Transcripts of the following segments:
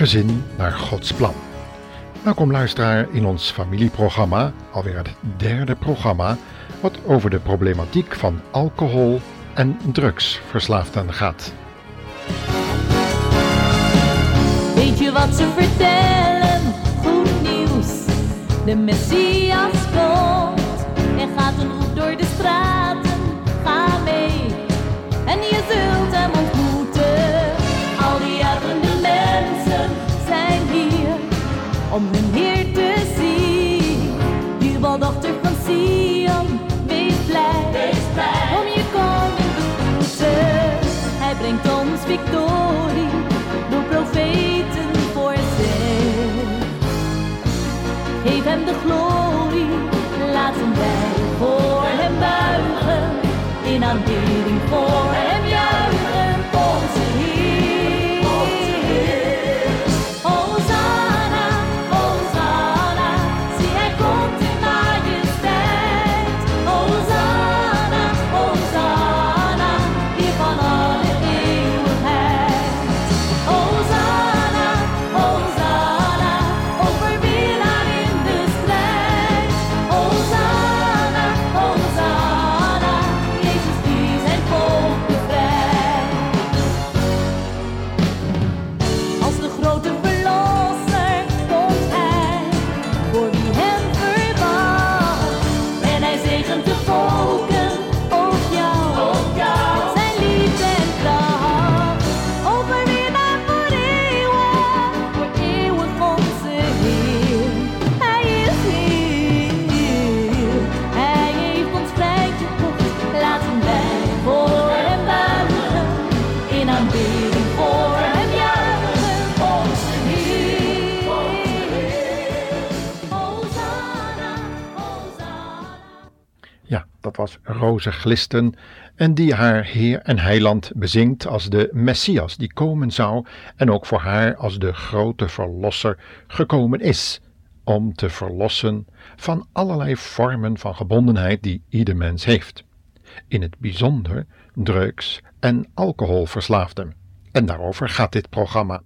Gezin naar Gods plan. Welkom luisteraar in ons familieprogramma, alweer het derde programma, wat over de problematiek van alcohol en drugsverslaafden gaat. Weet je wat ze vertellen? Goed nieuws. De Messias door profeten voorzegd. Geef hem de glorie, laten wij voor hem buigen. In aanbidding Ja, dat was Roze Glisten en die haar Heer en Heiland bezingt als de Messias die komen zou en ook voor haar als de grote Verlosser gekomen is om te verlossen van allerlei vormen van gebondenheid die ieder mens heeft. In het bijzonder drugs- en alcoholverslaafden. En daarover gaat dit programma.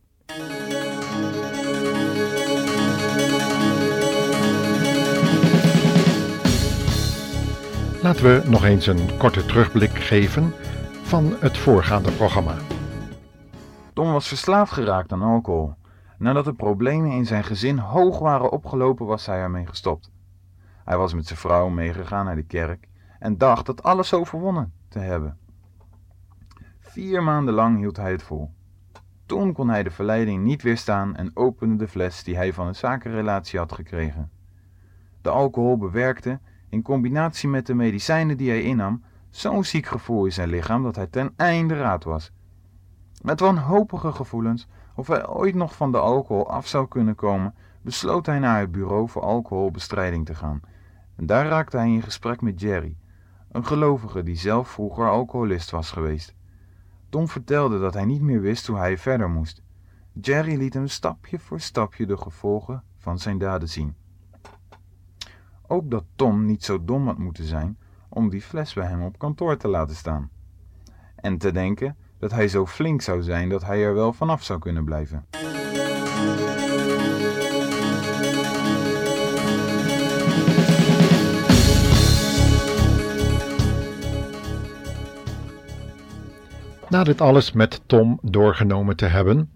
Laten we nog eens een korte terugblik geven van het voorgaande programma. Tom was verslaafd geraakt aan alcohol. Nadat de problemen in zijn gezin hoog waren opgelopen, was hij ermee gestopt. Hij was met zijn vrouw meegegaan naar de kerk en dacht dat alles overwonnen te hebben. Vier maanden lang hield hij het vol. Toen kon hij de verleiding niet weerstaan en opende de fles die hij van een zakenrelatie had gekregen. De alcohol bewerkte, in combinatie met de medicijnen die hij innam, zo'n ziek gevoel in zijn lichaam dat hij ten einde raad was. Met wanhopige gevoelens of hij ooit nog van de alcohol af zou kunnen komen, besloot hij naar het bureau voor alcoholbestrijding te gaan. En daar raakte hij in gesprek met Jerry, een gelovige die zelf vroeger alcoholist was geweest. Tom vertelde dat hij niet meer wist hoe hij verder moest. Jerry liet hem stapje voor stapje de gevolgen van zijn daden zien. Ook dat Tom niet zo dom had moeten zijn om die fles bij hem op kantoor te laten staan. En te denken dat hij zo flink zou zijn dat hij er wel vanaf zou kunnen blijven. Na dit alles met Tom doorgenomen te hebben,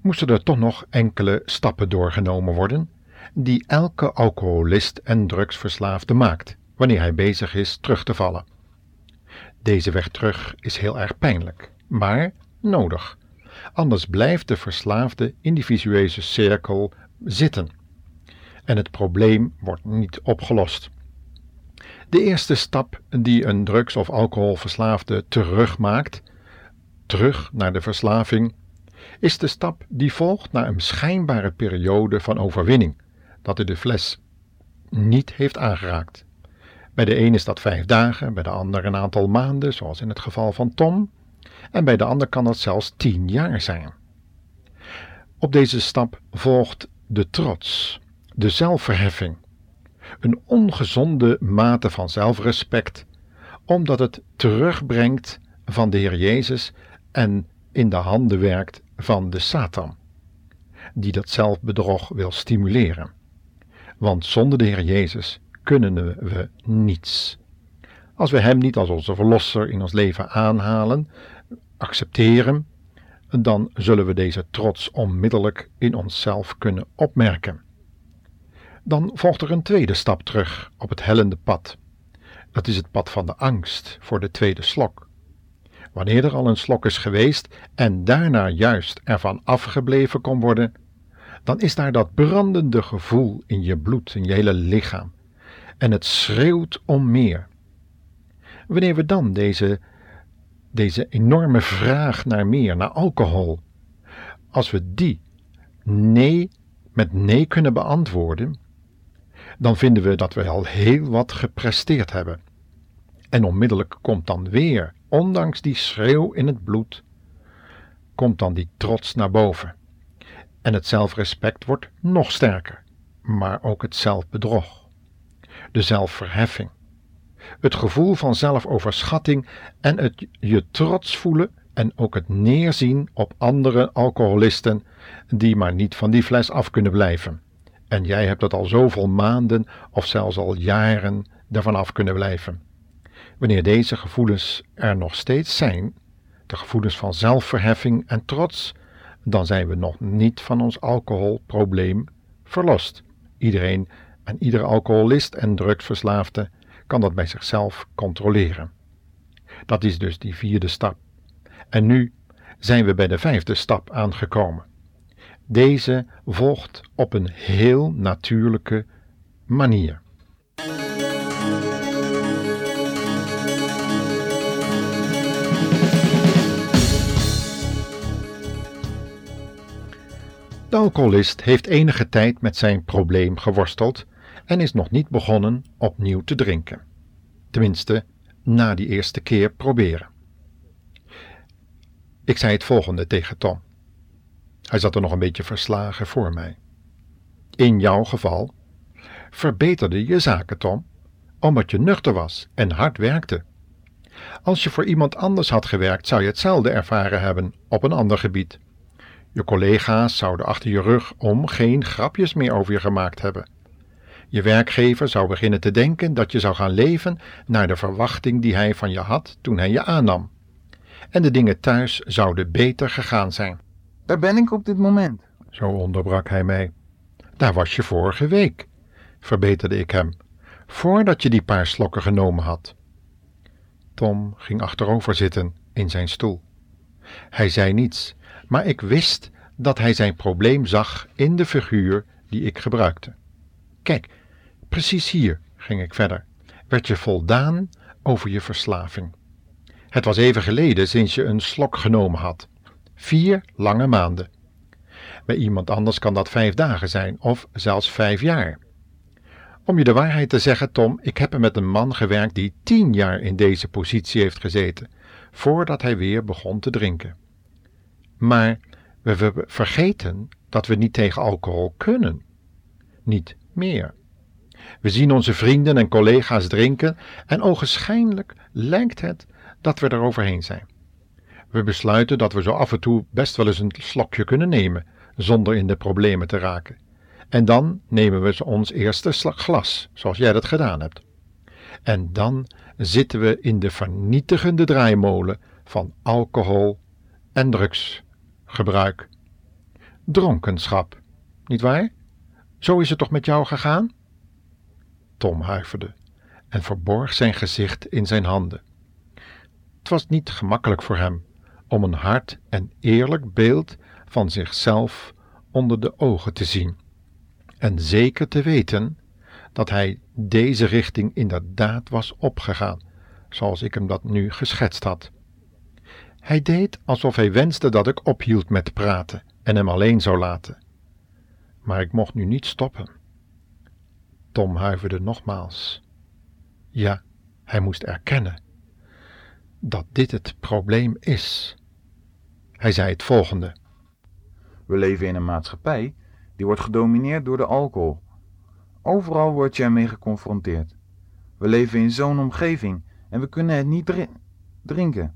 moesten er toch nog enkele stappen doorgenomen worden die elke alcoholist en drugsverslaafde maakt wanneer hij bezig is terug te vallen. Deze weg terug is heel erg pijnlijk, maar nodig. Anders blijft de verslaafde in die visueuze cirkel zitten en het probleem wordt niet opgelost. De eerste stap die een drugs- of alcoholverslaafde terugmaakt, terug naar de verslaving, is de stap die volgt na een schijnbare periode van overwinning, dat hij de fles niet heeft aangeraakt. Bij de een is dat vijf dagen, bij de ander een aantal maanden, zoals in het geval van Tom, en bij de ander kan dat zelfs tien jaar zijn. Op deze stap volgt de trots, de zelfverheffing, een ongezonde mate van zelfrespect, omdat het terugbrengt van de Heer Jezus en in de handen werkt van de Satan. die dat zelfbedrog wil stimuleren. Want zonder de Heer Jezus kunnen we niets. Als we Hem niet als onze Verlosser in ons leven aanhalen, accepteren, dan zullen we deze trots onmiddellijk in onszelf kunnen opmerken. Dan volgt er een tweede stap terug op het hellende pad. Dat is het pad van de angst voor de tweede slok. Wanneer er al een slok is geweest en daarna juist ervan afgebleven kon worden, dan is daar dat brandende gevoel in je bloed, in je hele lichaam. En het schreeuwt om meer. Wanneer we dan deze, deze enorme vraag naar meer, naar alcohol, als we die nee met nee kunnen beantwoorden, dan vinden we dat we al heel wat gepresteerd hebben. En onmiddellijk komt dan weer, ondanks die schreeuw in het bloed, komt dan die trots naar boven. En het zelfrespect wordt nog sterker, maar ook het zelfbedrog, de zelfverheffing, het gevoel van zelfoverschatting en het je trots voelen en ook het neerzien op andere alcoholisten die maar niet van die fles af kunnen blijven. En jij hebt het al zoveel maanden of zelfs al jaren ervan af kunnen blijven. Wanneer deze gevoelens er nog steeds zijn, de gevoelens van zelfverheffing en trots, dan zijn we nog niet van ons alcoholprobleem verlost. Iedereen en iedere alcoholist en drugsverslaafde kan dat bij zichzelf controleren. Dat is dus die vierde stap. En nu zijn we bij de vijfde stap aangekomen. Deze volgt op een heel natuurlijke manier. De alcoholist heeft enige tijd met zijn probleem geworsteld en is nog niet begonnen opnieuw te drinken. Tenminste, na die eerste keer proberen. Ik zei het volgende tegen Tom. Hij zat er nog een beetje verslagen voor mij. In jouw geval verbeterde je zaken, Tom, omdat je nuchter was en hard werkte. Als je voor iemand anders had gewerkt, zou je hetzelfde ervaren hebben op een ander gebied. Je collega's zouden achter je rug om geen grapjes meer over je gemaakt hebben. Je werkgever zou beginnen te denken dat je zou gaan leven naar de verwachting die hij van je had toen hij je aannam. En de dingen thuis zouden beter gegaan zijn. Daar ben ik op dit moment. Zo onderbrak hij mij. Daar was je vorige week, verbeterde ik hem, voordat je die paar slokken genomen had. Tom ging achterover zitten in zijn stoel. Hij zei niets, maar ik wist dat hij zijn probleem zag in de figuur die ik gebruikte. Kijk, precies hier, ging ik verder, werd je voldaan over je verslaving. Het was even geleden sinds je een slok genomen had. Vier lange maanden. Bij iemand anders kan dat vijf dagen zijn, of zelfs vijf jaar. Om je de waarheid te zeggen, Tom, ik heb met een man gewerkt die tien jaar in deze positie heeft gezeten, voordat hij weer begon te drinken. Maar we vergeten dat we niet tegen alcohol kunnen. Niet meer. We zien onze vrienden en collega's drinken en ogenschijnlijk lijkt het dat we er overheen zijn. We besluiten dat we zo af en toe best wel eens een slokje kunnen nemen, zonder in de problemen te raken. En dan nemen we ons eerste glas, zoals jij dat gedaan hebt. En dan zitten we in de vernietigende draaimolen van alcohol en drugsgebruik. Dronkenschap, niet waar? Zo is het toch met jou gegaan? Tom huiverde en verborg zijn gezicht in zijn handen. Het was niet gemakkelijk voor hem om een hard en eerlijk beeld van zichzelf onder de ogen te zien, en zeker te weten dat hij deze richting inderdaad was opgegaan, zoals ik hem dat nu geschetst had. Hij deed alsof hij wenste dat ik ophield met praten en hem alleen zou laten. Maar ik mocht nu niet stoppen. Tom huiverde nogmaals. Ja, hij moest erkennen dat dit het probleem is. Hij zei het volgende. We leven in een maatschappij die wordt gedomineerd door de alcohol. Overal word je ermee geconfronteerd. We leven in zo'n omgeving en we kunnen het niet drinken.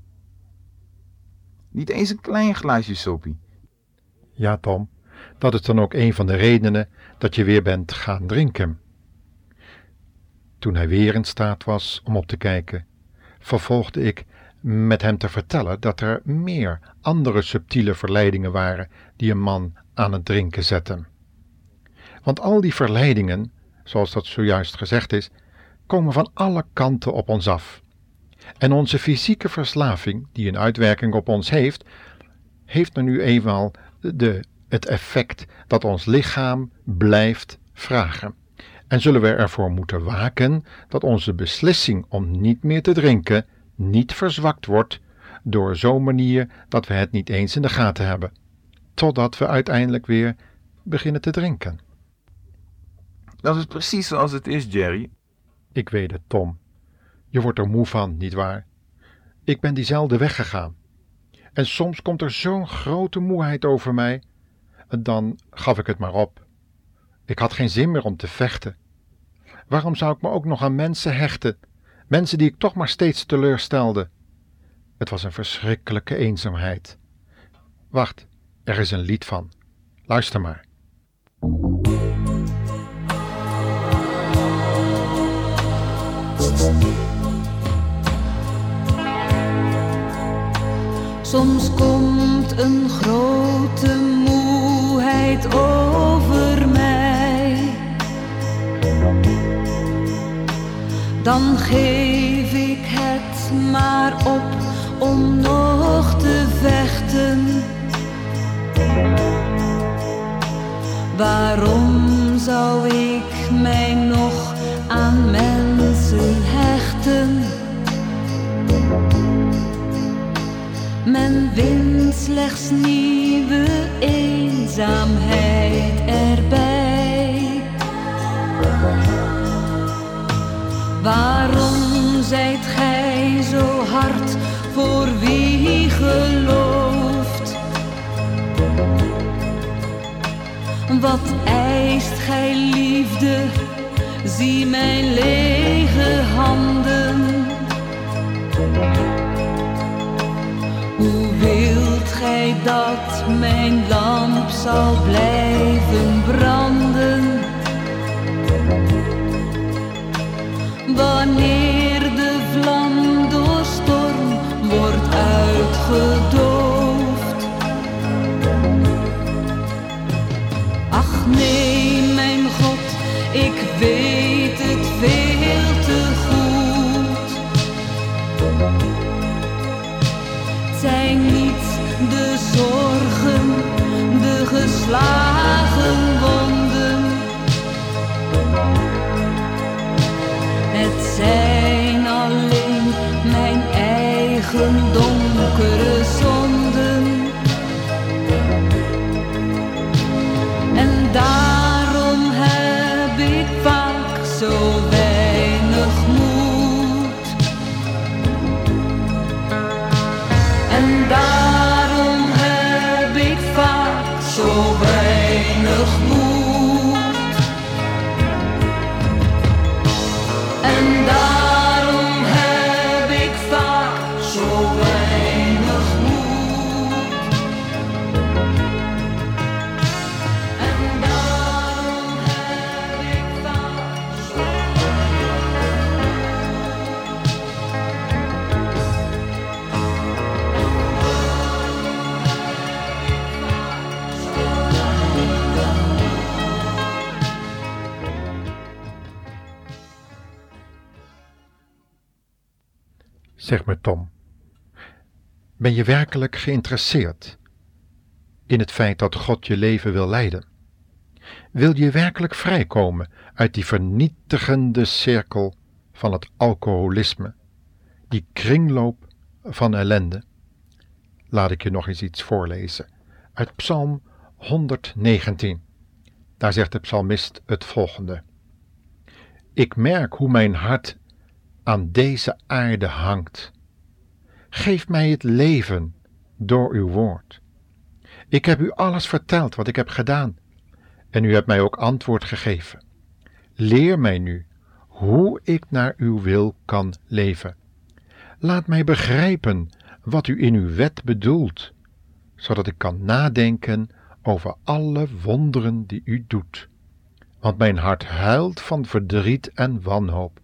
Niet eens een klein glaasje soppie. Ja, Tom, dat is dan ook een van de redenen dat je weer bent gaan drinken. Toen hij weer in staat was om op te kijken, vervolgde ik met hem te vertellen dat er meer andere subtiele verleidingen waren die een man aan het drinken zetten. Want al die verleidingen, zoals dat zojuist gezegd is, komen van alle kanten op ons af. En onze fysieke verslaving, die een uitwerking op ons heeft, heeft nu eenmaal de, het effect dat ons lichaam blijft vragen. En zullen we ervoor moeten waken dat onze beslissing om niet meer te drinken niet verzwakt wordt door zo'n manier dat we het niet eens in de gaten hebben, totdat we uiteindelijk weer beginnen te drinken. Dat is precies zoals het is, Jerry. Ik weet het, Tom. Je wordt er moe van, nietwaar? Ik ben diezelfde weg gegaan. En soms komt er zo'n grote moeheid over mij. Dan gaf ik het maar op. Ik had geen zin meer om te vechten. Waarom zou ik me ook nog aan mensen hechten? Mensen die ik toch maar steeds teleurstelde. Het was een verschrikkelijke eenzaamheid. Wacht, er is een lied van. Luister maar. Soms komt een grote moeheid over mij. Dan geef ik het maar op om nog te vechten. Waarom zou slechts nieuwe eenzaamheid erbij. Waarom zijt gij zo hard voor wie gelooft? Wat eist gij liefde? Zie mijn lege dat mijn lamp zal blijven En daarom Zeg me, Tom, ben je werkelijk geïnteresseerd in het feit dat God je leven wil leiden? Wil je werkelijk vrijkomen uit die vernietigende cirkel van het alcoholisme, die kringloop van ellende? Laat ik je nog eens iets voorlezen uit Psalm 119. Daar zegt de psalmist het volgende: Ik merk hoe mijn hart aan deze aarde hangt. Geef mij het leven door uw woord. Ik heb u alles verteld wat ik heb gedaan, en u hebt mij ook antwoord gegeven. Leer mij nu hoe ik naar uw wil kan leven. Laat mij begrijpen wat u in uw wet bedoelt, zodat ik kan nadenken over alle wonderen die u doet. Want mijn hart huilt van verdriet en wanhoop.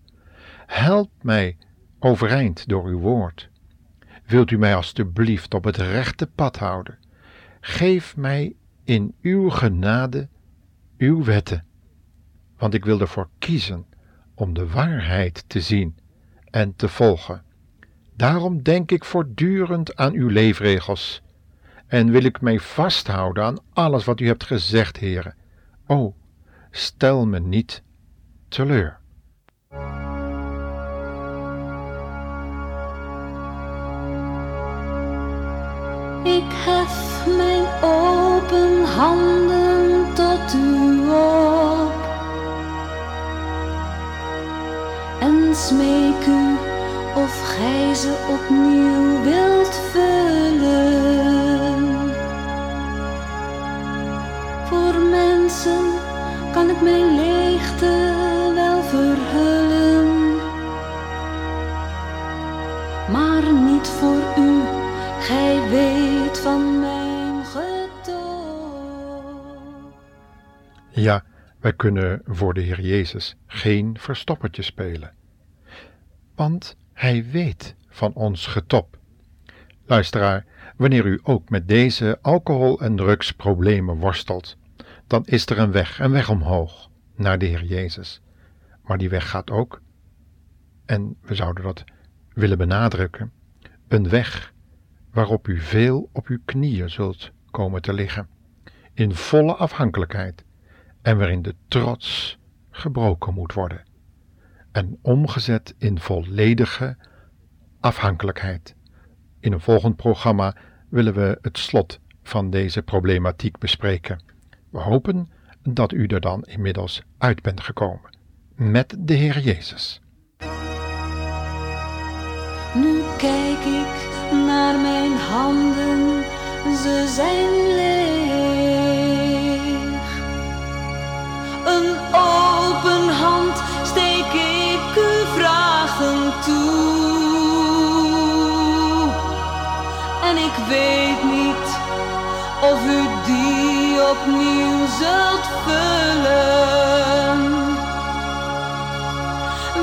Help mij overeind door uw woord. Wilt u mij alstublieft op het rechte pad houden? Geef mij in uw genade uw wetten, want ik wil ervoor kiezen om de waarheid te zien en te volgen. Daarom denk ik voortdurend aan uw leefregels en wil ik mij vasthouden aan alles wat u hebt gezegd, heren. O, stel me niet teleur. Ik hef mijn open handen tot u op en smeek u of gij ze opnieuw wilt vullen. Ja, wij kunnen voor de Heer Jezus geen verstoppertje spelen. Want Hij weet van ons getop. Luisteraar, wanneer u ook met deze alcohol- en drugsproblemen worstelt, dan is er een weg, een weg omhoog naar de Heer Jezus. Maar die weg gaat ook, en we zouden dat willen benadrukken, een weg waarop u veel op uw knieën zult komen te liggen, in volle afhankelijkheid, en waarin de trots gebroken moet worden en omgezet in volledige afhankelijkheid. In een volgend programma willen we het slot van deze problematiek bespreken. We hopen dat u er dan inmiddels uit bent gekomen met de Heer Jezus. Nu kijk ik naar mijn handen, ze zijn leeg. Ik weet niet of u die opnieuw zult vullen.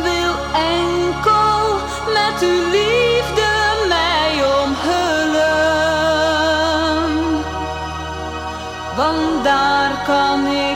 Wil enkel met uw liefde mij omhullen, want daar kan ik.